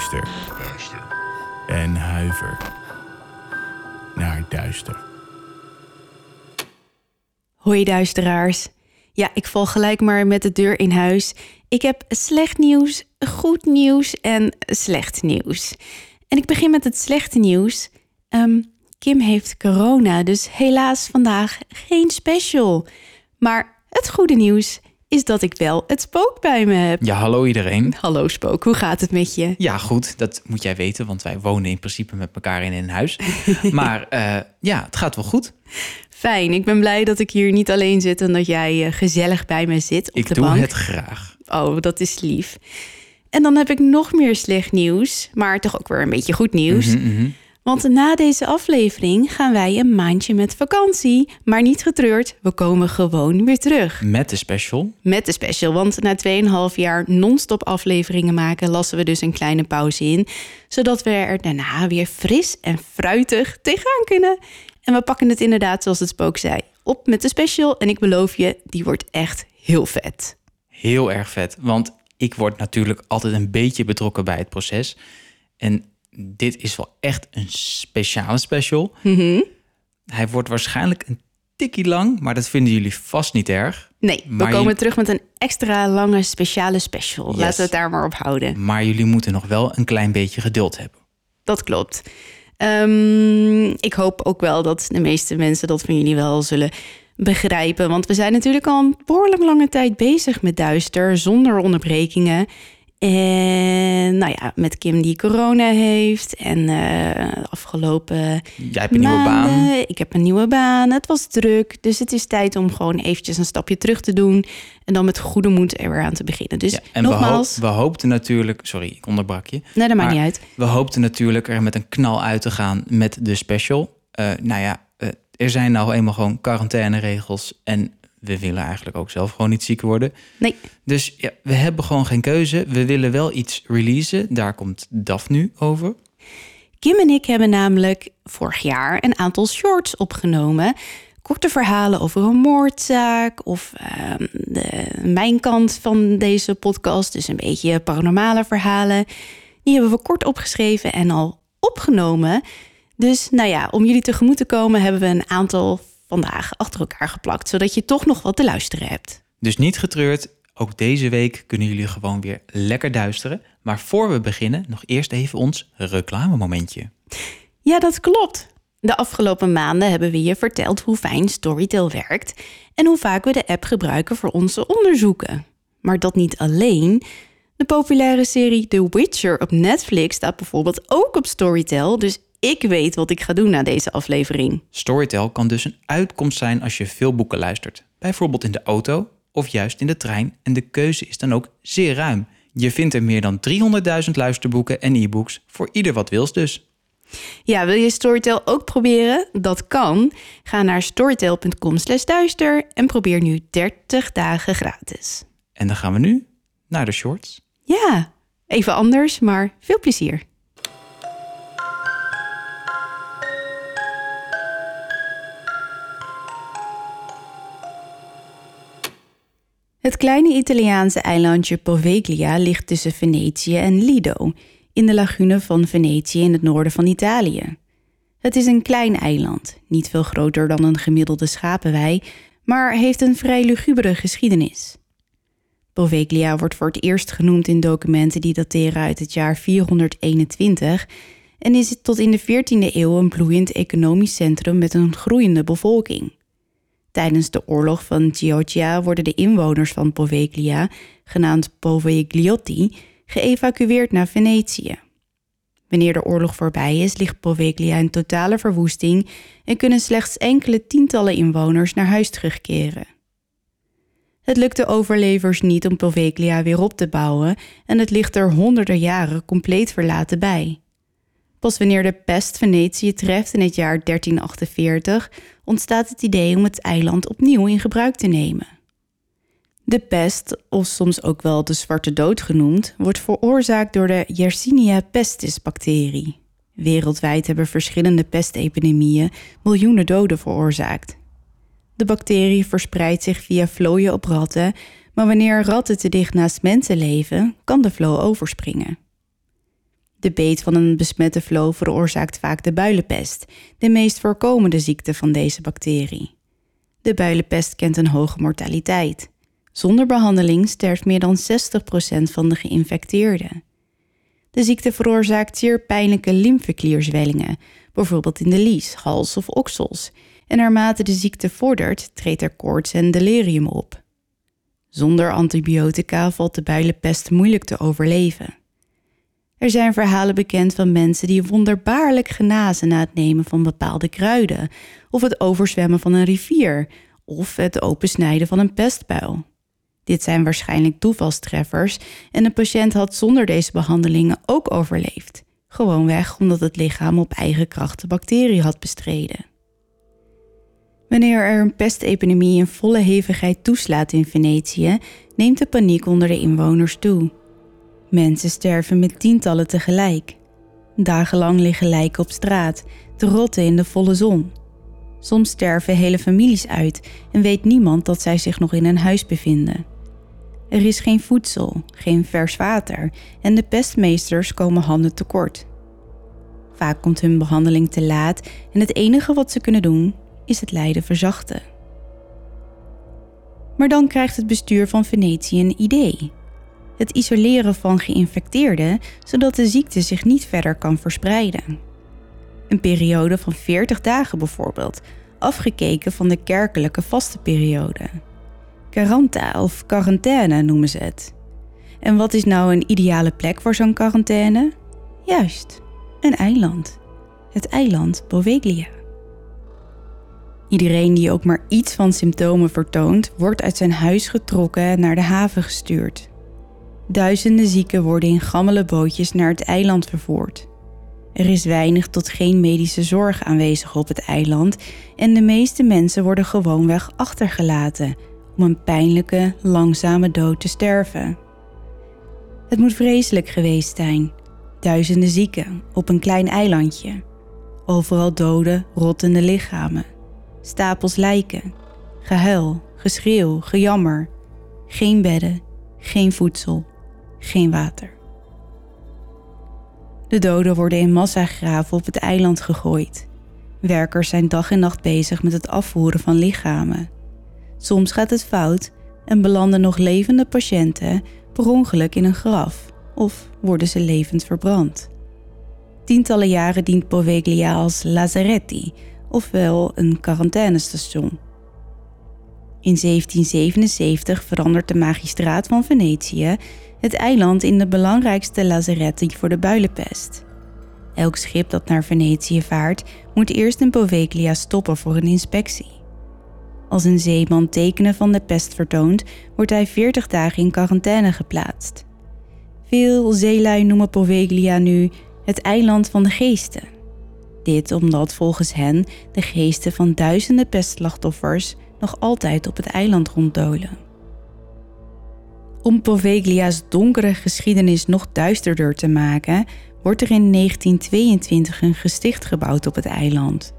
Luister en huiver naar duister. Hoi duisteraars. Ja, ik val gelijk maar met de deur in huis. Ik heb slecht nieuws, goed nieuws en slecht nieuws. En ik begin met het slechte nieuws. Ehm, Kim heeft corona, dus helaas vandaag geen special. Maar het goede nieuws is dat ik wel het spook bij me heb. Ja, hallo iedereen. Hallo spook, hoe gaat het met je? Ja, goed, dat moet jij weten, want wij wonen in principe met elkaar in een huis. maar uh, ja, het gaat wel goed. Fijn, ik ben blij dat ik hier niet alleen zit en dat jij uh, gezellig bij me zit op ik de doe bank. het graag. Oh, dat is lief. En dan heb ik nog meer slecht nieuws, maar toch ook weer een beetje goed nieuws. Mhm, mhm. Want na deze aflevering gaan wij een maandje met vakantie. Maar niet getreurd, we komen gewoon weer terug. Met de special. Met de special, want na 2,5 jaar non-stop afleveringen maken... lassen we dus een kleine pauze in. Zodat we er daarna weer fris en fruitig tegenaan kunnen. En we pakken het inderdaad, zoals het spook zei, op met de special. En ik beloof je, die wordt echt heel vet. Heel erg vet, want ik word natuurlijk altijd een beetje betrokken bij het proces. En dit is wel echt een speciale special. Mhm. Hij wordt waarschijnlijk een tikkie lang, maar dat vinden jullie vast niet erg. Nee, we komen terug met een extra lange speciale special. Yes. Laten we het daar maar op houden. Maar jullie moeten nog wel een klein beetje geduld hebben. Dat klopt. Ehm, ik hoop ook wel dat de meeste mensen dat van jullie wel zullen begrijpen. Want we zijn natuurlijk al een behoorlijk lange tijd bezig met Duister, zonder onderbrekingen. En nou ja, met Kim die corona heeft. En eh, afgelopen Jij hebt een nieuwe baan. maanden, Ik heb een nieuwe baan. Het was druk. Dus het is tijd om gewoon eventjes een stapje terug te doen. En dan met goede moed er weer aan te beginnen. Dus Ja, en we, nogmaals, hoop- we hoopten natuurlijk... Sorry, ik onderbrak je. nee, dat maakt niet uit. We hoopten natuurlijk er met een knal uit te gaan met de special. Eh, nou ja, eh, er zijn nou eenmaal gewoon quarantaineregels. En we willen eigenlijk ook zelf gewoon niet ziek worden. Nee. Dus ja, we hebben gewoon geen keuze. We willen wel iets releasen. Daar komt DAF nu over. Kim en ik hebben namelijk vorig jaar een aantal shorts opgenomen. Korte verhalen over een moordzaak of ehm, de, mijn kant van deze podcast. Dus een beetje paranormale verhalen. Die hebben we kort opgeschreven en al opgenomen. Dus nou ja, om jullie tegemoet te komen hebben we een aantal vandaag achter elkaar geplakt. Zodat je toch nog wat te luisteren hebt. Dus niet getreurd. Ook deze week kunnen jullie gewoon weer lekker duisteren. Maar voor we beginnen, nog eerst even ons reclamemomentje. Ja, dat klopt. De afgelopen maanden hebben we je verteld hoe fijn Storytel werkt en hoe vaak we de app gebruiken voor onze onderzoeken. Maar dat niet alleen. De populaire serie The Witcher op Netflix staat bijvoorbeeld ook op Storytel, dus ik weet wat ik ga doen na deze aflevering. Storytel kan dus een uitkomst zijn als je veel boeken luistert. Bijvoorbeeld in de auto of juist in de trein. En de keuze is dan ook zeer ruim. Je vindt er meer dan 300.000 luisterboeken en e-books. Voor ieder wat wils dus. Ja, wil je Storytel ook proberen? Dat kan. Ga naar storytel.com/duister en probeer nu 30 dagen gratis. En dan gaan we nu naar de shorts. Ja, even anders, maar veel plezier. Het kleine Italiaanse eilandje Poveglia ligt tussen Venetië en Lido, in de lagune van Venetië in het noorden van Italië. Het is een klein eiland, niet veel groter dan een gemiddelde schapenwei, maar heeft een vrij lugubere geschiedenis. Poveglia wordt voor het eerst genoemd in documenten die dateren uit het jaar 421 en is tot in de 14e eeuw een bloeiend economisch centrum met een groeiende bevolking. Tijdens de oorlog van Chioggia worden de inwoners van Poveglia, genaamd Povegliotti, geëvacueerd naar Venetië. Wanneer de oorlog voorbij is, ligt Poveglia in totale verwoesting en kunnen slechts enkele tientallen inwoners naar huis terugkeren. Het lukt de overlevers niet om Poveglia weer op te bouwen en het ligt er honderden jaren compleet verlaten bij. Pas wanneer de pest Venetië treft in het jaar 1348 ontstaat het idee om het eiland opnieuw in gebruik te nemen. De pest, of soms ook wel de zwarte dood genoemd, wordt veroorzaakt door de Yersinia pestis bacterie. Wereldwijd hebben verschillende pestepidemieën miljoenen doden veroorzaakt. De bacterie verspreidt zich via vlooien op ratten, maar wanneer ratten te dicht naast mensen leven, kan de vloo overspringen. De beet van een besmette vloo veroorzaakt vaak de builenpest, de meest voorkomende ziekte van deze bacterie. De builenpest kent een hoge mortaliteit. Zonder behandeling sterft meer dan 60% van de geïnfecteerden. De ziekte veroorzaakt zeer pijnlijke lymfeklierzwellingen, bijvoorbeeld in de lies, hals of oksels, en naarmate de ziekte vordert, treedt er koorts en delirium op. Zonder antibiotica valt de builenpest moeilijk te overleven. Er zijn verhalen bekend van mensen die wonderbaarlijk genazen na het nemen van bepaalde kruiden, of het overzwemmen van een rivier, of het opensnijden van een pestbuil. Dit zijn waarschijnlijk toevalstreffers en de patiënt had zonder deze behandelingen ook overleefd, gewoonweg omdat het lichaam op eigen kracht de bacterie had bestreden. Wanneer er een pestepidemie in volle hevigheid toeslaat in Venetië, neemt de paniek onder de inwoners toe. Mensen sterven met tientallen tegelijk. Dagenlang liggen lijken op straat, te rotten in de volle zon. Soms sterven hele families uit en weet niemand dat zij zich nog in een huis bevinden. Er is geen voedsel, geen vers water en de pestmeesters komen handen tekort. Vaak komt hun behandeling te laat en het enige wat ze kunnen doen is het lijden verzachten. Maar dan krijgt het bestuur van Venetië een idee. Het isoleren van geïnfecteerden zodat de ziekte zich niet verder kan verspreiden. Een periode van 40 dagen bijvoorbeeld, afgekeken van de kerkelijke vastenperiode. Caranta of quarantaine noemen ze het. En wat is nou een ideale plek voor zo'n quarantaine? Juist, een eiland. Het eiland Boveglia. Iedereen die ook maar iets van symptomen vertoont, wordt uit zijn huis getrokken en naar de haven gestuurd. Duizenden zieken worden in gammele bootjes naar het eiland vervoerd. Er is weinig tot geen medische zorg aanwezig op het eiland en de meeste mensen worden gewoonweg achtergelaten om een pijnlijke, langzame dood te sterven. Het moet vreselijk geweest zijn. Duizenden zieken op een klein eilandje. Overal dode, rottende lichamen. Stapels lijken. Gehuil, geschreeuw, gejammer. Geen bedden, geen voedsel, geen water. De doden worden in massagraven op het eiland gegooid. Werkers zijn dag en nacht bezig met het afvoeren van lichamen. Soms gaat het fout en belanden nog levende patiënten per ongeluk in een graf of worden ze levend verbrand. Tientallen jaren dient Poveglia als lazaretti, ofwel een quarantainestation. In 1777 verandert de magistraat van Venetië het eiland in de belangrijkste lazaretti voor de builenpest. Elk schip dat naar Venetië vaart moet eerst in Poveglia stoppen voor een inspectie. Als een zeeman tekenen van de pest vertoont, wordt hij 40 dagen in quarantaine geplaatst. Veel zeelui noemen Poveglia nu het eiland van de geesten. Dit omdat volgens hen de geesten van duizenden pestslachtoffers nog altijd op het eiland ronddolen. Om Poveglia's donkere geschiedenis nog duisterder te maken, wordt er in 1922 een gesticht gebouwd op het eiland.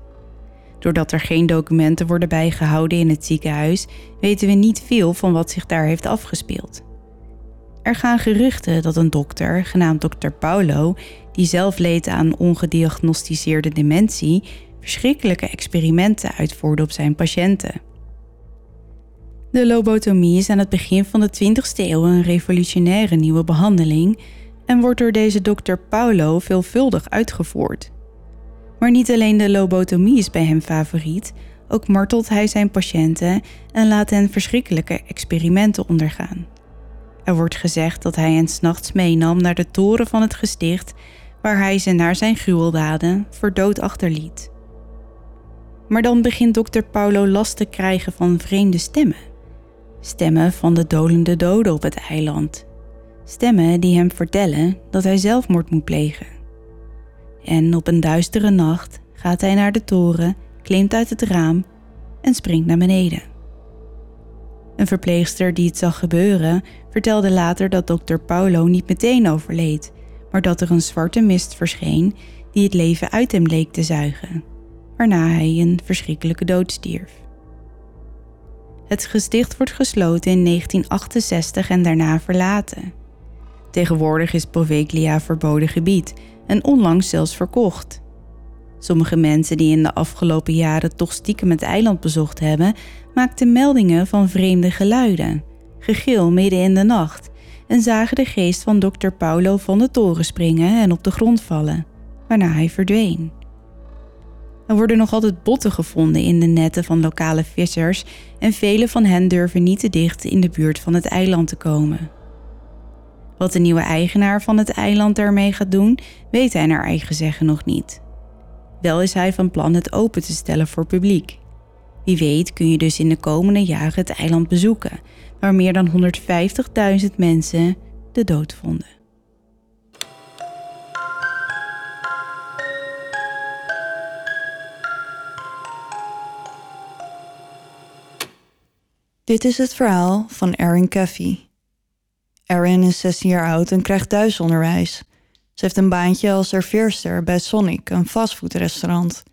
Doordat er geen documenten worden bijgehouden in het ziekenhuis, weten we niet veel van wat zich daar heeft afgespeeld. Er gaan geruchten dat een dokter, genaamd dokter Paulo, die zelf leed aan ongediagnosticeerde dementie, verschrikkelijke experimenten uitvoerde op zijn patiënten. De lobotomie is aan het begin van de 20e eeuw een revolutionaire nieuwe behandeling en wordt door deze dokter Paulo veelvuldig uitgevoerd. Maar niet alleen de lobotomie is bij hem favoriet, ook martelt hij zijn patiënten en laat hen verschrikkelijke experimenten ondergaan. Er wordt gezegd dat hij hen s'nachts meenam naar de toren van het gesticht, waar hij ze naar zijn gruweldaden voor dood achterliet. Maar dan begint dokter Paulo last te krijgen van vreemde stemmen. Stemmen van de dolende doden op het eiland. Stemmen die hem vertellen dat hij zelfmoord moet plegen. En op een duistere nacht gaat hij naar de toren, klimt uit het raam en springt naar beneden. Een verpleegster die het zag gebeuren vertelde later dat dokter Paulo niet meteen overleed, maar dat er een zwarte mist verscheen die het leven uit hem leek te zuigen, waarna hij een verschrikkelijke dood stierf. Het gesticht wordt gesloten in 1968 en daarna verlaten. Tegenwoordig is Poveglia verboden gebied en onlangs zelfs verkocht. Sommige mensen die in de afgelopen jaren toch stiekem het eiland bezocht hebben, maakten meldingen van vreemde geluiden, gegil midden in de nacht en zagen de geest van dokter Paulo van de toren springen en op de grond vallen, waarna hij verdween. Er worden nog altijd botten gevonden in de netten van lokale vissers en vele van hen durven niet te dicht in de buurt van het eiland te komen. Wat de nieuwe eigenaar van het eiland daarmee gaat doen, weet hij naar eigen zeggen nog niet. Wel is hij van plan het open te stellen voor publiek. Wie weet kun je dus in de komende jaren het eiland bezoeken, waar meer dan 150.000 mensen de dood vonden. Dit is het verhaal van Erin Caffey. Erin is 16 jaar oud en krijgt thuisonderwijs. Ze heeft een baantje als serveerster bij Sonic, een fastfoodrestaurant.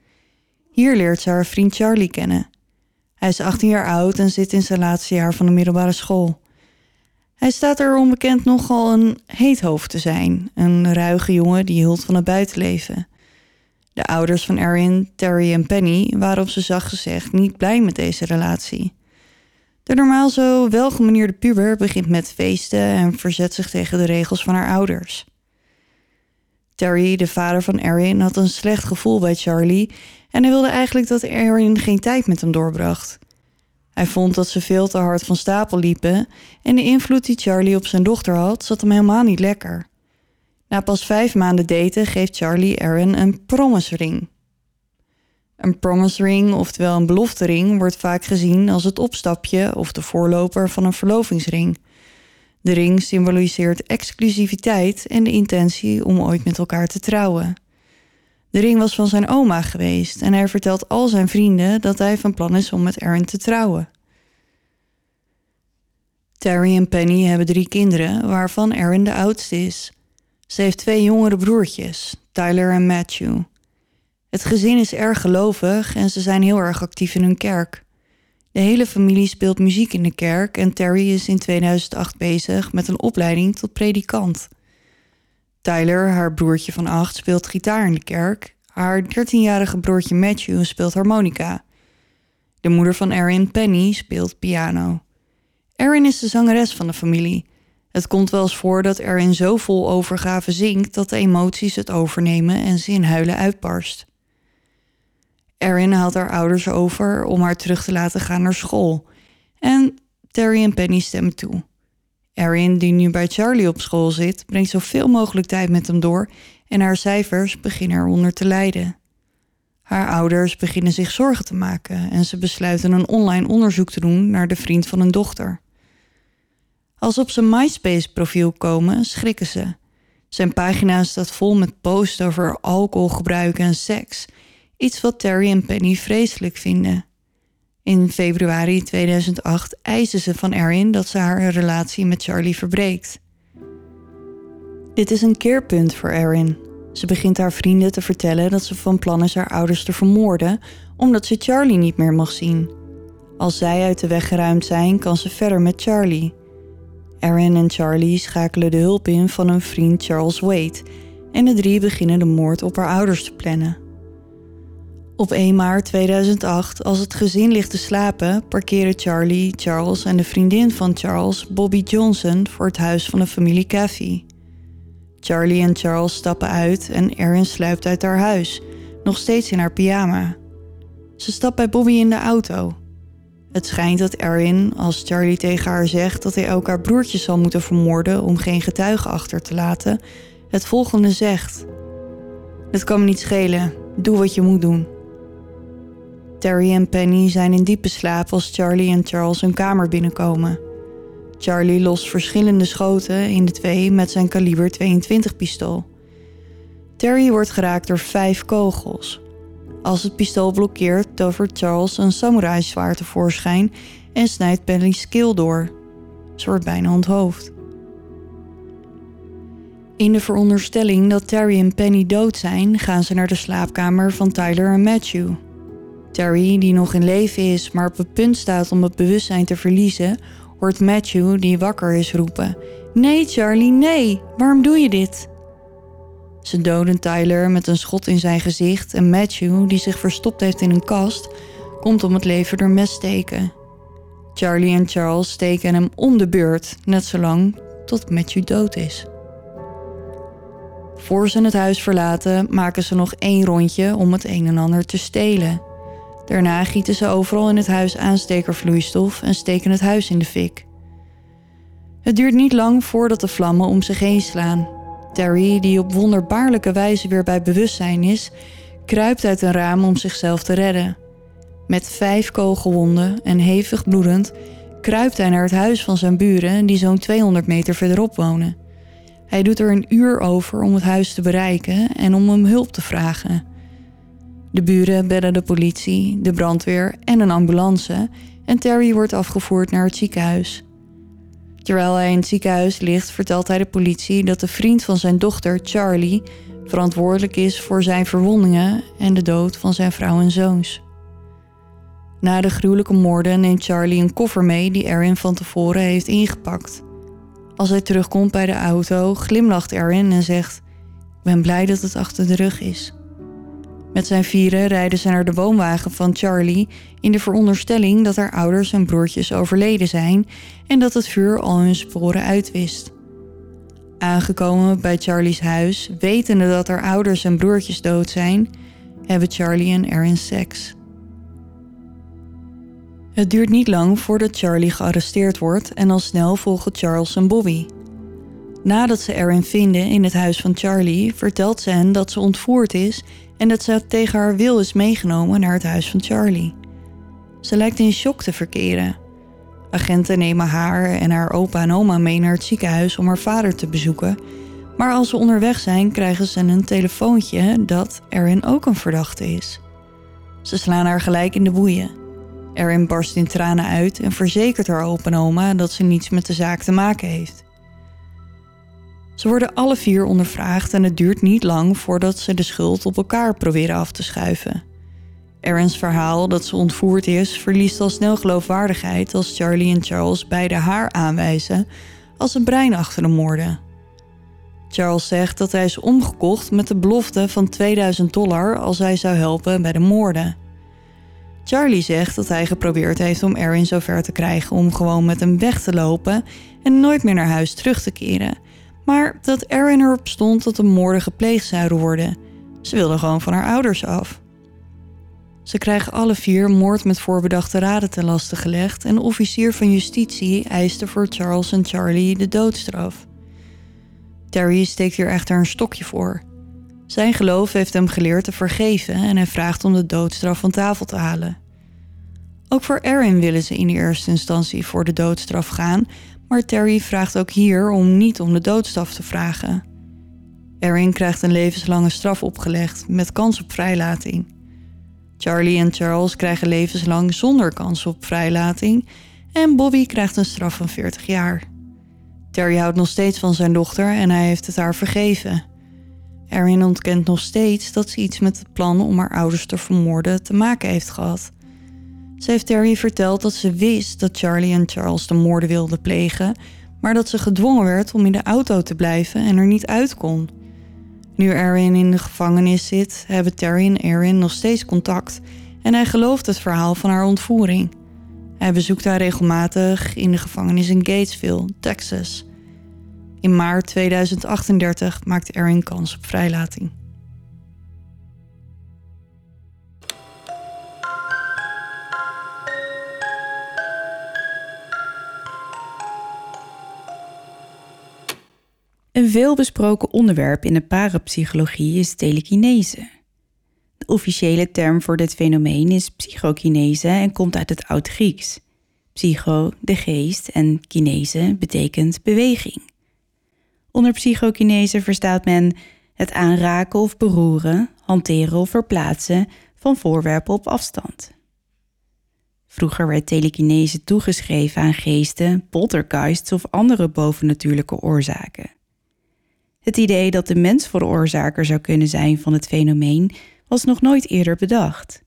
Hier leert ze haar vriend Charlie kennen. Hij is 18 jaar oud en zit in zijn laatste jaar van de middelbare school. Hij staat er onbekend nogal een heet hoofd te zijn, een ruige jongen die hield van het buitenleven. De ouders van Erin, Terry en Penny waren op ze zacht gezegd niet blij met deze relatie. De normaal zo welgemanierde puber begint met feesten en verzet zich tegen de regels van haar ouders. Terry, de vader van Erin, had een slecht gevoel bij Charlie en hij wilde eigenlijk dat Erin geen tijd met hem doorbracht. Hij vond dat ze veel te hard van stapel liepen en de invloed die Charlie op zijn dochter had, zat hem helemaal niet lekker. Na pas vijf maanden daten geeft Charlie Erin een promise ring. Een promise ring, oftewel een beloftering, wordt vaak gezien als het opstapje of de voorloper van een verlovingsring. De ring symboliseert exclusiviteit en de intentie om ooit met elkaar te trouwen. De ring was van zijn oma geweest en hij vertelt al zijn vrienden dat hij van plan is om met Erin te trouwen. Terry en Penny hebben drie kinderen, waarvan Erin de oudste is. Ze heeft twee jongere broertjes, Tyler en Matthew. Het gezin is erg gelovig en ze zijn heel erg actief in hun kerk. De hele familie speelt muziek in de kerk en Terry is in 2008 bezig met een opleiding tot predikant. Tyler, haar broertje van acht, speelt gitaar in de kerk. Haar 13-jarige broertje Matthew speelt harmonica. De moeder van Erin, Penny, speelt piano. Erin is de zangeres van de familie. Het komt wel eens voor dat Erin zo vol overgave zingt dat de emoties het overnemen en ze in huilen uitbarst. Erin haalt haar ouders over om haar terug te laten gaan naar school. En Terry en Penny stemmen toe. Erin, die nu bij Charlie op school zit, brengt zoveel mogelijk tijd met hem door en haar cijfers beginnen eronder te lijden. Haar ouders beginnen zich zorgen te maken en ze besluiten een online onderzoek te doen naar de vriend van hun dochter. Als ze op zijn MySpace-profiel komen, schrikken ze. Zijn pagina staat vol met posts over alcoholgebruik en seks Iets wat Terry en Penny vreselijk vinden. In februari 2008 eisen ze van Erin dat ze haar relatie met Charlie verbreekt. Dit is een keerpunt voor Erin. Ze begint haar vrienden te vertellen dat ze van plan is haar ouders te vermoorden, omdat ze Charlie niet meer mag zien. Als zij uit de weg geruimd zijn, kan ze verder met Charlie. Erin en Charlie schakelen de hulp in van hun vriend Charles Wade en de drie beginnen de moord op haar ouders te plannen. Op 1 maart 2008, als het gezin ligt te slapen, parkeren Charlie, Charles en de vriendin van Charles, Bobby Johnson, voor het huis van de familie Caffey. Charlie en Charles stappen uit en Erin sluipt uit haar huis, nog steeds in haar pyjama. Ze stapt bij Bobby in de auto. Het schijnt dat Erin, als Charlie tegen haar zegt dat hij ook haar zal moeten vermoorden om geen getuigen achter te laten, het volgende zegt: Het kan me niet schelen, doe wat je moet doen. Terry en Penny zijn in diepe slaap als Charlie en Charles hun kamer binnenkomen. Charlie lost verschillende schoten in de twee met zijn kaliber 22 pistool. Terry wordt geraakt door vijf kogels. Als het pistool blokkeert, tovert Charles een samurai zwaard tevoorschijn en snijdt Penny's keel door. Ze wordt bijna onthoofd. In de veronderstelling dat Terry en Penny dood zijn, gaan ze naar de slaapkamer van Tyler en Matthew. Terry, die nog in leven is, maar op het punt staat om het bewustzijn te verliezen, hoort Matthew, die wakker is, roepen: Nee, Charlie, nee, waarom doe je dit? Ze doden Tyler met een schot in zijn gezicht en Matthew, die zich verstopt heeft in een kast, komt om het leven door mes steken. Charlie en Charles steken hem om de beurt, net zolang tot Matthew dood is. Voor ze het huis verlaten, maken ze nog één rondje om het een en ander te stelen. Daarna gieten ze overal in het huis aanstekervloeistof en steken het huis in de fik. Het duurt niet lang voordat de vlammen om zich heen slaan. Terry, die op wonderbaarlijke wijze weer bij bewustzijn is, kruipt uit een raam om zichzelf te redden. Met vijf kogelwonden en hevig bloedend kruipt hij naar het huis van zijn buren die zo'n 200 meter verderop wonen. Hij doet er een uur over om het huis te bereiken en om hem hulp te vragen. De buren bellen de politie, de brandweer en een ambulance en Terry wordt afgevoerd naar het ziekenhuis. Terwijl hij in het ziekenhuis ligt, vertelt hij de politie dat de vriend van zijn dochter, Charlie, verantwoordelijk is voor zijn verwondingen en de dood van zijn vrouw en zoons. Na de gruwelijke moorden neemt Charlie een koffer mee die Erin van tevoren heeft ingepakt. Als hij terugkomt bij de auto, glimlacht Erin en zegt: Ik ben blij dat het achter de rug is. Met zijn vieren rijden ze naar de woonwagen van Charlie in de veronderstelling dat haar ouders en broertjes overleden zijn en dat het vuur al hun sporen uitwist. Aangekomen bij Charlie's huis, wetende dat haar ouders en broertjes dood zijn, hebben Charlie en Erin seks. Het duurt niet lang voordat Charlie gearresteerd wordt en al snel volgen Charles en Bobby. Nadat ze Erin vinden in het huis van Charlie, vertelt ze hen dat ze ontvoerd is en dat ze tegen haar wil is meegenomen naar het huis van Charlie. Ze lijkt in shock te verkeren. Agenten nemen haar en haar opa en oma mee naar het ziekenhuis om haar vader te bezoeken. Maar als ze onderweg zijn, krijgen ze een telefoontje dat Erin ook een verdachte is. Ze slaan haar gelijk in de boeien. Erin barst in tranen uit en verzekert haar opa en oma dat ze niets met de zaak te maken heeft. Ze worden alle vier ondervraagd en het duurt niet lang voordat ze de schuld op elkaar proberen af te schuiven. Erin's verhaal dat ze ontvoerd is verliest al snel geloofwaardigheid als Charlie en Charles beide haar aanwijzen als een brein achter de moorden. Charles zegt dat hij is omgekocht met de belofte van 2000 dollar als hij zou helpen bij de moorden. Charlie zegt dat hij geprobeerd heeft om Erin zover te krijgen om gewoon met hem weg te lopen en nooit meer naar huis terug te keren maar dat Erin erop stond dat de moorden gepleegd zouden worden. Ze wilde gewoon van haar ouders af. Ze krijgen alle vier moord met voorbedachte raden ten laste gelegd en de officier van justitie eiste voor Charles en Charlie de doodstraf. Terry steekt hier echter een stokje voor. Zijn geloof heeft hem geleerd te vergeven en hij vraagt om de doodstraf van tafel te halen. Ook voor Erin willen ze in eerste instantie voor de doodstraf gaan, maar Terry vraagt ook hier om niet om de doodstraf te vragen. Erin krijgt een levenslange straf opgelegd met kans op vrijlating. Charlie en Charles krijgen levenslang zonder kans op vrijlating en Bobby krijgt een straf van 40 jaar. Terry houdt nog steeds van zijn dochter en hij heeft het haar vergeven. Erin ontkent nog steeds dat ze iets met het plan om haar ouders te vermoorden te maken heeft gehad. Ze heeft Terry verteld dat ze wist dat Charlie en Charles de moorden wilden plegen, maar dat ze gedwongen werd om in de auto te blijven en er niet uit kon. Nu Erin in de gevangenis zit, hebben Terry en Erin nog steeds contact en hij gelooft het verhaal van haar ontvoering. Hij bezoekt haar regelmatig in de gevangenis in Gatesville, Texas. In maart 2038 maakt Erin kans op vrijlating. Een veelbesproken onderwerp in de parapsychologie is telekinese. De officiële term voor dit fenomeen is psychokinese en komt uit het Oud-Grieks. Psycho, de geest, en kinese betekent beweging. Onder psychokinese verstaat men het aanraken of beroeren, hanteren of verplaatsen van voorwerpen op afstand. Vroeger werd telekinese toegeschreven aan geesten, poltergeists of andere bovennatuurlijke oorzaken. Het idee dat de mens veroorzaker zou kunnen zijn van het fenomeen was nog nooit eerder bedacht.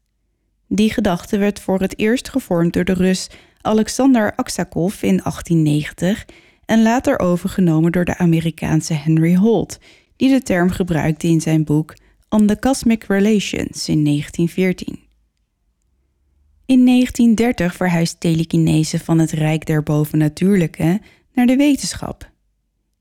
Die gedachte werd voor het eerst gevormd door de Rus Alexander Aksakov in 1890 en later overgenomen door de Amerikaanse Henry Holt, die de term gebruikte in zijn boek On the Cosmic Relations in 1914. In 1930 verhuist telekinese van het rijk der bovennatuurlijke naar de wetenschap.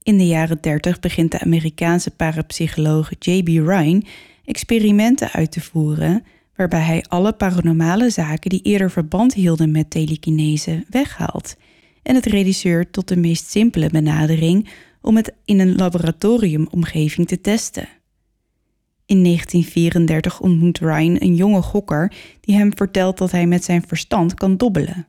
In de jaren 30 begint de Amerikaanse parapsycholoog J.B. Ryan experimenten uit te voeren waarbij hij alle paranormale zaken die eerder verband hielden met telekinese weghaalt en het reduceert tot de meest simpele benadering om het in een laboratoriumomgeving te testen. In 1934 ontmoet Ryan een jonge gokker die hem vertelt dat hij met zijn verstand kan dobbelen.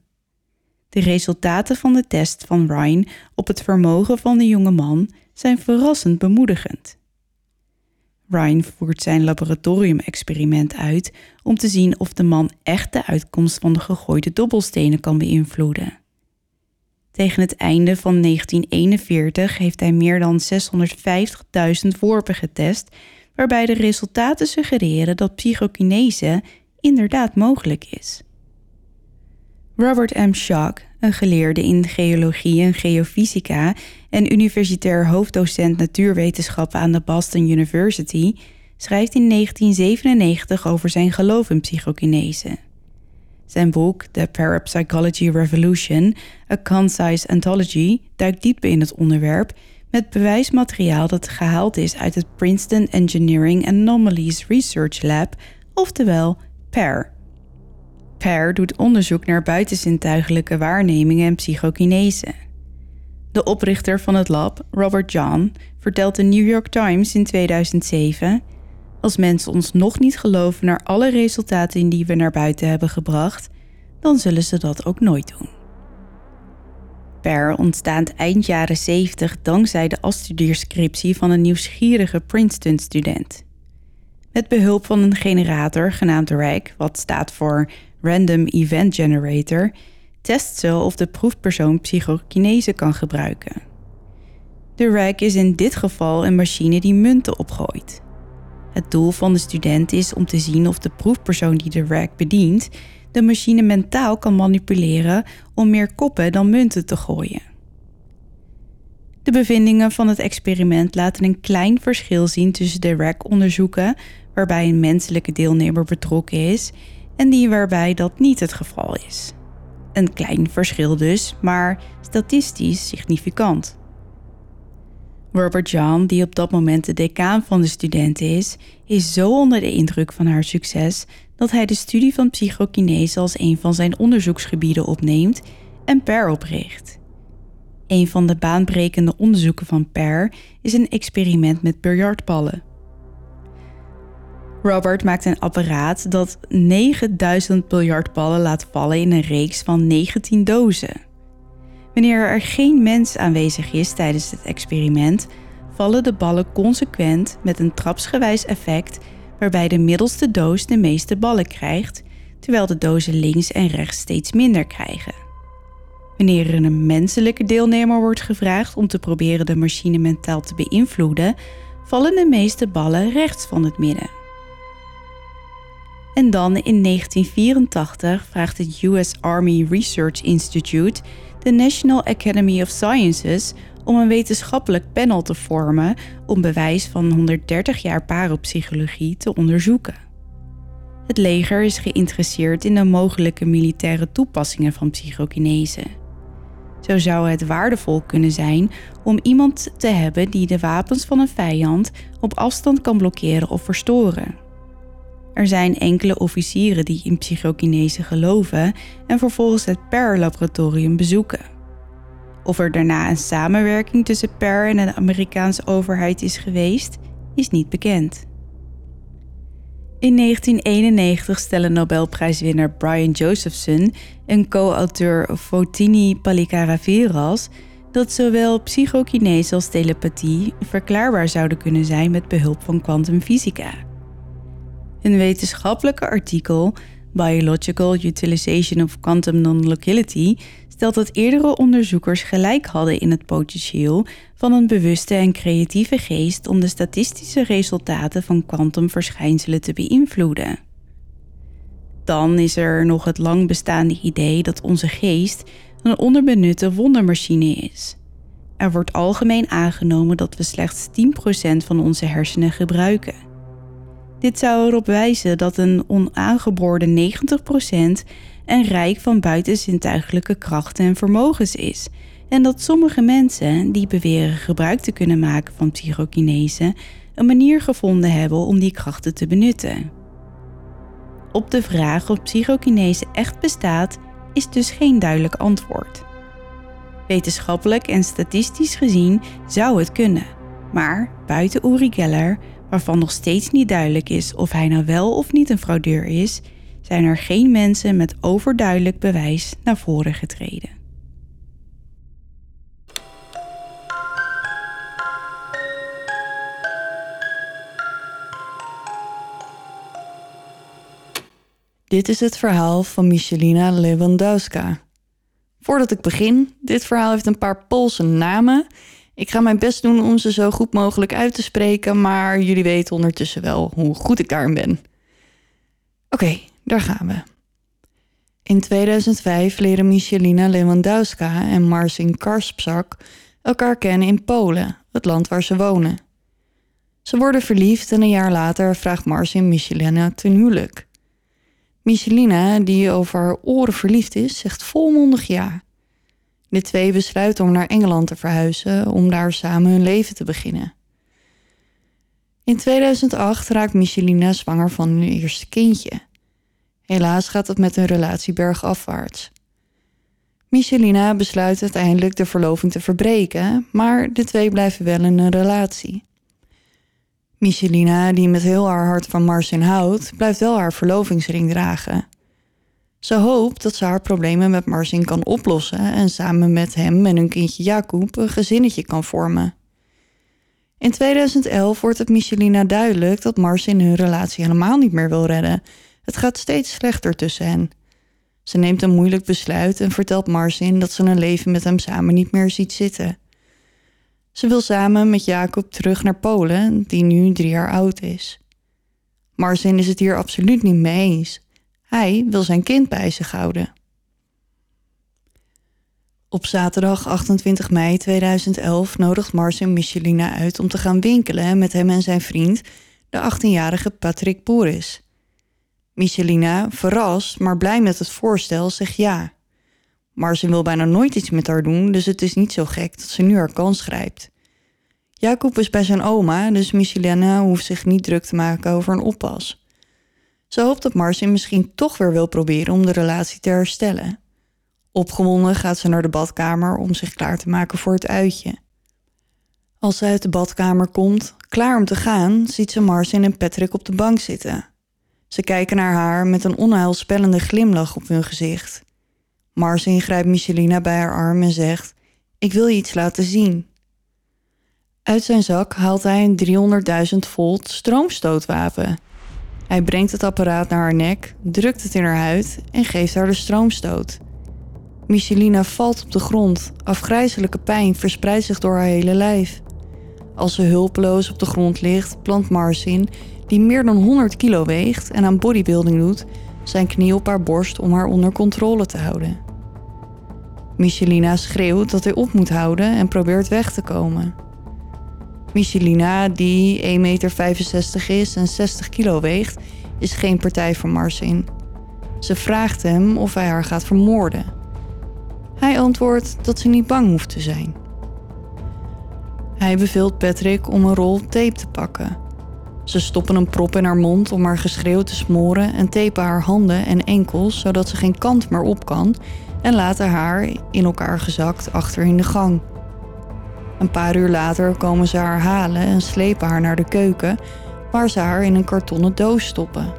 De resultaten van de test van Ryan op het vermogen van de jonge man zijn verrassend bemoedigend. Ryan voert zijn laboratoriumexperiment uit om te zien of de man echt de uitkomst van de gegooide dobbelstenen kan beïnvloeden. Tegen het einde van 1941 heeft hij meer dan 650.000 worpen getest, waarbij de resultaten suggereren dat psychokinese inderdaad mogelijk is. Robert M. Schock, een geleerde in geologie en geofysica en universitair hoofddocent natuurwetenschappen aan de Boston University, schrijft in 1997 over zijn geloof in psychokinese. Zijn boek The Parapsychology Revolution, A Concise Anthology, duikt diep in het onderwerp met bewijsmateriaal dat gehaald is uit het Princeton Engineering Anomalies Research Lab, oftewel PAIR. PAIR doet onderzoek naar buitenzintuigelijke waarnemingen en psychokinese. De oprichter van het lab, Robert John, vertelt de New York Times in 2007: Als mensen ons nog niet geloven naar alle resultaten die we naar buiten hebben gebracht, dan zullen ze dat ook nooit doen. PAIR ontstaat eind jaren 70 dankzij de afstudeerscriptie van een nieuwsgierige Princeton-student. Met behulp van een generator genaamd RAG, wat staat voor Random Event Generator, test ze of de proefpersoon psychokinese kan gebruiken. De rack is in dit geval een machine die munten opgooit. Het doel van de student is om te zien of de proefpersoon die de rack bedient de machine mentaal kan manipuleren om meer koppen dan munten te gooien. De bevindingen van het experiment laten een klein verschil zien tussen de rack-onderzoeken, waarbij een menselijke deelnemer betrokken is, en die waarbij dat niet het geval is. Een klein verschil dus, maar statistisch significant. Robert John, die op dat moment de decaan van de studenten is, is zo onder de indruk van haar succes dat hij de studie van psychokinese als een van zijn onderzoeksgebieden opneemt en PER opricht. Een van de baanbrekende onderzoeken van PER is een experiment met biljartballen. Robert maakt een apparaat dat 9000 biljartballen laat vallen in een reeks van 19 dozen. Wanneer er geen mens aanwezig is tijdens het experiment, vallen de ballen consequent met een trapsgewijs effect waarbij de middelste doos de meeste ballen krijgt, terwijl de dozen links en rechts steeds minder krijgen. Wanneer er een menselijke deelnemer wordt gevraagd om te proberen de machine mentaal te beïnvloeden, vallen de meeste ballen rechts van het midden. En dan in 1984 vraagt het US Army Research Institute de National Academy of Sciences om een wetenschappelijk panel te vormen om bewijs van 130 jaar paropsychologie te onderzoeken. Het leger is geïnteresseerd in de mogelijke militaire toepassingen van psychokinese. Zo zou het waardevol kunnen zijn om iemand te hebben die de wapens van een vijand op afstand kan blokkeren of verstoren. Er zijn enkele officieren die in psychokinese geloven en vervolgens het PER-laboratorium bezoeken. Of er daarna een samenwerking tussen PER en de Amerikaanse overheid is geweest, is niet bekend. In 1991 stellen Nobelprijswinnaar Brian Josephson en co-auteur Fotini Palikaraveras dat zowel psychokinese als telepathie verklaarbaar zouden kunnen zijn met behulp van kwantumfysica. Een wetenschappelijke artikel, Biological Utilization of Quantum Non-Locality, stelt dat eerdere onderzoekers gelijk hadden in het potentieel van een bewuste en creatieve geest om de statistische resultaten van kwantumverschijnselen te beïnvloeden. Dan is er nog het lang bestaande idee dat onze geest een onderbenutte wondermachine is. Er wordt algemeen aangenomen dat we slechts 10% van onze hersenen gebruiken. Dit zou erop wijzen dat een onaangeboorde 90% en rijk van buitenzintuigelijke krachten en vermogens is. En dat sommige mensen die beweren gebruik te kunnen maken van psychokinese een manier gevonden hebben om die krachten te benutten. Op de vraag of psychokinese echt bestaat, is dus geen duidelijk antwoord. Wetenschappelijk en statistisch gezien zou het kunnen, maar buiten Uri Geller, waarvan nog steeds niet duidelijk is of hij nou wel of niet een fraudeur is, zijn er geen mensen met overduidelijk bewijs naar voren getreden. Dit is het verhaal van Michelina Lewandowska. Voordat ik begin, dit verhaal heeft een paar Poolse namen. Ik ga mijn best doen om ze zo goed mogelijk uit te spreken, maar jullie weten ondertussen wel hoe goed ik daarin ben. Oké, daar gaan we. In 2005 leren Michelina Lewandowska en Marcin Karspzak elkaar kennen in Polen, het land waar ze wonen. Ze worden verliefd en een jaar later vraagt Marcin Michelina ten huwelijk. Michelina, die over haar oren verliefd is, zegt volmondig ja. De twee besluiten om naar Engeland te verhuizen om daar samen hun leven te beginnen. In 2008 raakt Michelina zwanger van hun eerste kindje. Helaas gaat het met hun relatie bergafwaarts. Michelina besluit uiteindelijk de verloving te verbreken, maar de twee blijven wel in een relatie. Michelina, die met heel haar hart van Marcin houdt, blijft wel haar verlovingsring dragen. Ze hoopt dat ze haar problemen met Marcin kan oplossen en samen met hem en hun kindje Jacob een gezinnetje kan vormen. In 2011 wordt het Michelina duidelijk dat Marcin hun relatie helemaal niet meer wil redden. Het gaat steeds slechter tussen hen. Ze neemt een moeilijk besluit en vertelt Marcin dat ze een leven met hem samen niet meer ziet zitten. Ze wil samen met Jacob terug naar Polen, die nu drie jaar oud is. Marcin is het hier absoluut niet mee eens. Hij wil zijn kind bij zich houden. Op zaterdag 28 mei 2011 nodigt Marcin Michelina uit om te gaan winkelen met hem en zijn vriend, de 18-jarige Patrick Boris. Michelina, verrast maar blij met het voorstel, zegt ja. Marcin wil bijna nooit iets met haar doen, dus het is niet zo gek dat ze nu haar kans grijpt. Jacob is bij zijn oma, dus Michelina hoeft zich niet druk te maken over een oppas. Ze hoopt dat Marcin misschien toch weer wil proberen om de relatie te herstellen. Opgewonden gaat ze naar de badkamer om zich klaar te maken voor het uitje. Als ze uit de badkamer komt, klaar om te gaan, ziet ze Marcin en Patrick op de bank zitten. Ze kijken naar haar met een onheilspellende glimlach op hun gezicht. Marcin grijpt Michelina bij haar arm en zegt: Ik wil je iets laten zien. Uit zijn zak haalt hij een 300.000 volt stroomstootwapen. Hij brengt het apparaat naar haar nek, drukt het in haar huid en geeft haar de stroomstoot. Michelina valt op de grond. Afgrijzelijke pijn verspreidt zich door haar hele lijf. Als ze hulpeloos op de grond ligt, plant Marcin, die meer dan 100 kilo weegt en aan bodybuilding doet, zijn knie op haar borst om haar onder controle te houden. Michelina schreeuwt dat hij op moet houden en probeert weg te komen. Michelina, die 1,65 meter is en 60 kilo weegt, is geen partij voor Marcin. Ze vraagt hem of hij haar gaat vermoorden. Hij antwoordt dat ze niet bang hoeft te zijn. Hij beveelt Patrick om een rol tape te pakken. Ze stoppen een prop in haar mond om haar geschreeuw te smoren en tapen haar handen en enkels zodat ze geen kant meer op kan en laten haar in elkaar gezakt achter in de gang. Een paar uur later komen ze haar halen en slepen haar naar de keuken, waar ze haar in een kartonnen doos stoppen.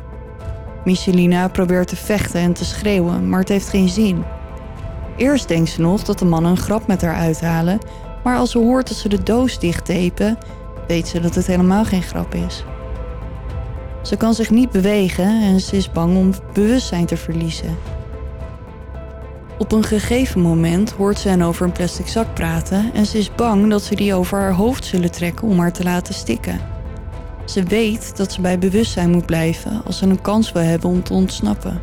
Michelina probeert te vechten en te schreeuwen, maar het heeft geen zin. Eerst denkt ze nog dat de mannen een grap met haar uithalen, maar als ze hoort dat ze de doos dichttepen, weet ze dat het helemaal geen grap is. Ze kan zich niet bewegen en ze is bang om bewustzijn te verliezen. Op een gegeven moment hoort ze hen over een plastic zak praten en ze is bang dat ze die over haar hoofd zullen trekken om haar te laten stikken. Ze weet dat ze bij bewustzijn moet blijven als ze een kans wil hebben om te ontsnappen.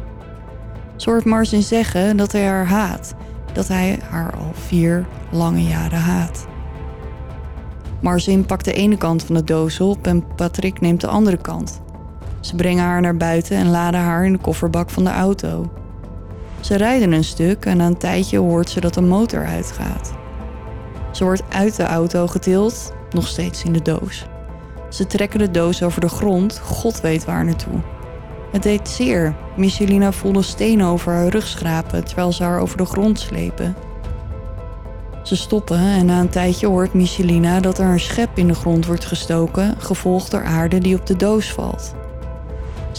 Ze hoort Marcin zeggen dat hij haar haat, dat hij haar al vier lange jaren haat. Marcin pakt de ene kant van de doos op en Patrick neemt de andere kant. Ze brengen haar naar buiten en laden haar in de kofferbak van de auto. Ze rijden een stuk en na een tijdje hoort ze dat de motor uitgaat. Ze wordt uit de auto getild, nog steeds in de doos. Ze trekken de doos over de grond, god weet waar naartoe. Het deed zeer. Michelina voelde stenen over haar rug schrapen terwijl ze haar over de grond slepen. Ze stoppen en na een tijdje hoort Michelina dat er een schep in de grond wordt gestoken, gevolgd door aarde die op de doos valt.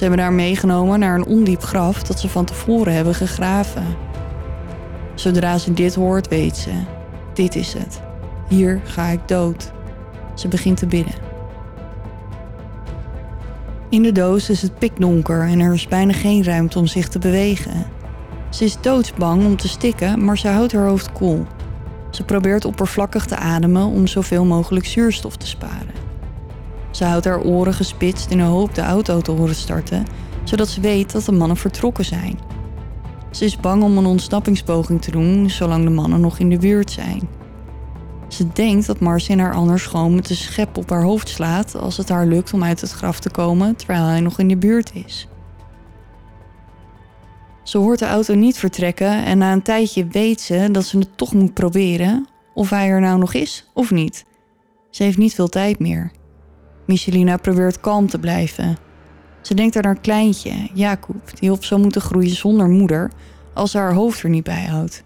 Ze hebben haar meegenomen naar een ondiep graf dat ze van tevoren hebben gegraven. Zodra ze dit hoort, weet ze: dit is het. Hier ga ik dood. Ze begint te bidden. In de doos is het pikdonker en er is bijna geen ruimte om zich te bewegen. Ze is doodsbang om te stikken, maar ze houdt haar hoofd koel. Ze probeert oppervlakkig te ademen om zoveel mogelijk zuurstof te sparen. Ze houdt haar oren gespitst in de hoop de auto te horen starten, zodat ze weet dat de mannen vertrokken zijn. Ze is bang om een ontsnappingspoging te doen zolang de mannen nog in de buurt zijn. Ze denkt dat Marcin haar anders gewoon met de schep op haar hoofd slaat als het haar lukt om uit het graf te komen terwijl hij nog in de buurt is. Ze hoort de auto niet vertrekken en na een tijdje weet ze dat ze het toch moet proberen, of hij er nou nog is of niet. Ze heeft niet veel tijd meer. Michelina probeert kalm te blijven. Ze denkt aan haar kleintje, Jacob, die op zou moeten groeien zonder moeder als ze haar hoofd er niet bij houdt.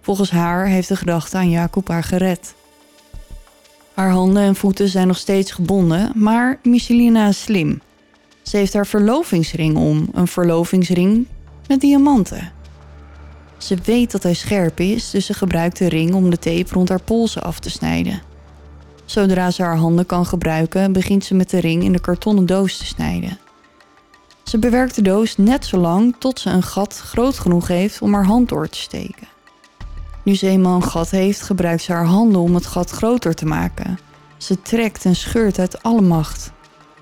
Volgens haar heeft de gedachte aan Jacob haar gered. Haar handen en voeten zijn nog steeds gebonden, maar Michelina is slim. Ze heeft haar verlovingsring om, een verlovingsring met diamanten. Ze weet dat hij scherp is, dus ze gebruikt de ring om de tape rond haar polsen af te snijden. Zodra ze haar handen kan gebruiken, begint ze met de ring in de kartonnen doos te snijden. Ze bewerkt de doos net zo lang tot ze een gat groot genoeg heeft om haar hand door te steken. Nu ze eenmaal een gat heeft, gebruikt ze haar handen om het gat groter te maken. Ze trekt en scheurt uit alle macht.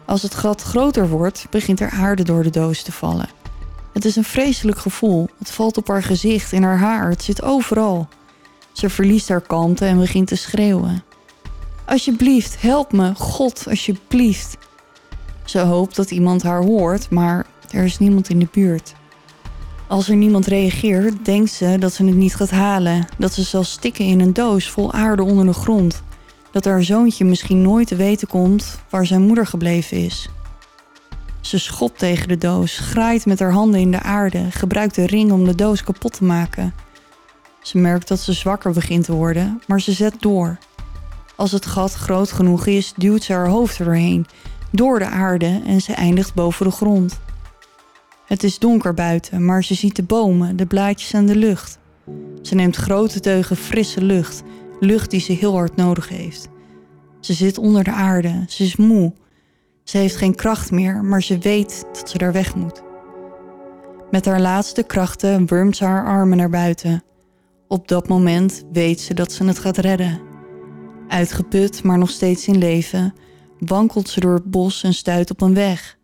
Als het gat groter wordt, begint er aarde door de doos te vallen. Het is een vreselijk gevoel. Het valt op haar gezicht, in haar haar, het zit overal. Ze verliest haar kalmte en begint te schreeuwen. Alsjeblieft, help me, God, alsjeblieft. Ze hoopt dat iemand haar hoort, maar er is niemand in de buurt. Als er niemand reageert, denkt ze dat ze het niet gaat halen. Dat ze zal stikken in een doos vol aarde onder de grond. Dat haar zoontje misschien nooit te weten komt waar zijn moeder gebleven is. Ze schopt tegen de doos, graait met haar handen in de aarde, gebruikt de ring om de doos kapot te maken. Ze merkt dat ze zwakker begint te worden, maar ze zet door. Als het gat groot genoeg is, duwt ze haar hoofd erheen, door de aarde en ze eindigt boven de grond. Het is donker buiten, maar ze ziet de bomen, de blaadjes en de lucht. Ze neemt grote teugen frisse lucht, lucht die ze heel hard nodig heeft. Ze zit onder de aarde, ze is moe. Ze heeft geen kracht meer, maar ze weet dat ze daar weg moet. Met haar laatste krachten wurmt ze haar armen naar buiten. Op dat moment weet ze dat ze het gaat redden. Uitgeput, maar nog steeds in leven, wankelt ze door het bos en stuit op een weg.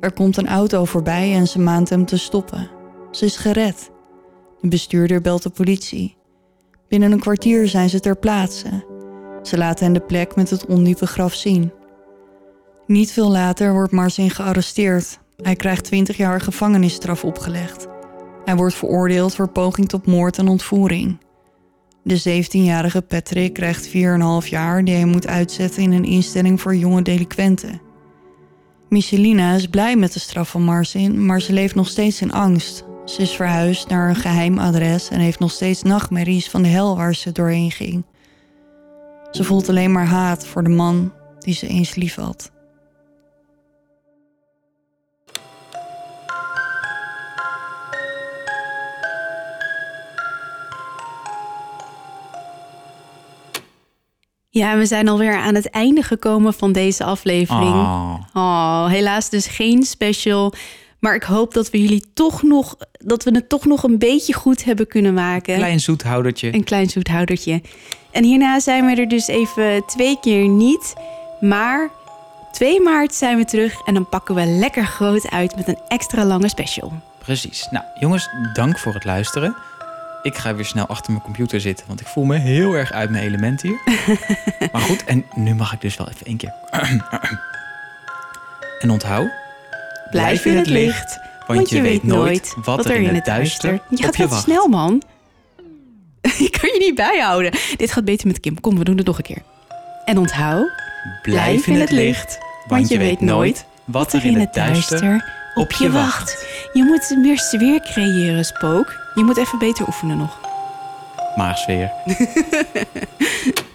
Er komt een auto voorbij en ze maant hem te stoppen. Ze is gered. De bestuurder belt de politie. Binnen een kwartier zijn ze ter plaatse. Ze laten hen de plek met het ondiepe graf zien. Niet veel later wordt Marcin gearresteerd. Hij krijgt 20 jaar gevangenisstraf opgelegd. Hij wordt veroordeeld voor poging tot moord en ontvoering. De 17-jarige Patrick krijgt 4,5 jaar die hij moet uitzetten in een instelling voor jonge delinquenten. Michelina is blij met de straf van Marcin, maar ze leeft nog steeds in angst. Ze is verhuisd naar een geheim adres en heeft nog steeds nachtmerries van de hel waar ze doorheen ging. Ze voelt alleen maar haat voor de man die ze eens lief had. Ja, we zijn alweer aan het einde gekomen van deze aflevering. Oh. Oh, helaas dus geen special. Maar ik hoop dat we jullie toch nog, dat we het toch nog een beetje goed hebben kunnen maken. Klein zoethoudertje. Een klein zoethoudertje. En hierna zijn we er dus even twee keer niet. Maar 2 maart zijn we terug en dan pakken we lekker groot uit met een extra lange special. Precies. Nou, jongens, dank voor het luisteren. Ik ga weer snel achter mijn computer zitten, want ik voel me heel erg uit mijn element hier. maar goed, en nu mag ik dus wel even één keer. en onthoud, Blijf in het licht, want je weet nooit wat er in het duister Je gaat wacht. snel, man. Ik kan je niet bijhouden. Dit gaat beter met Kim. Kom, we doen het nog een keer. En onthoud, Blijf in het licht, want je weet nooit wat er in het duister op je wacht. Je moet meer sfeer creëren, Spook. Je moet even beter oefenen nog. Maagsfeer.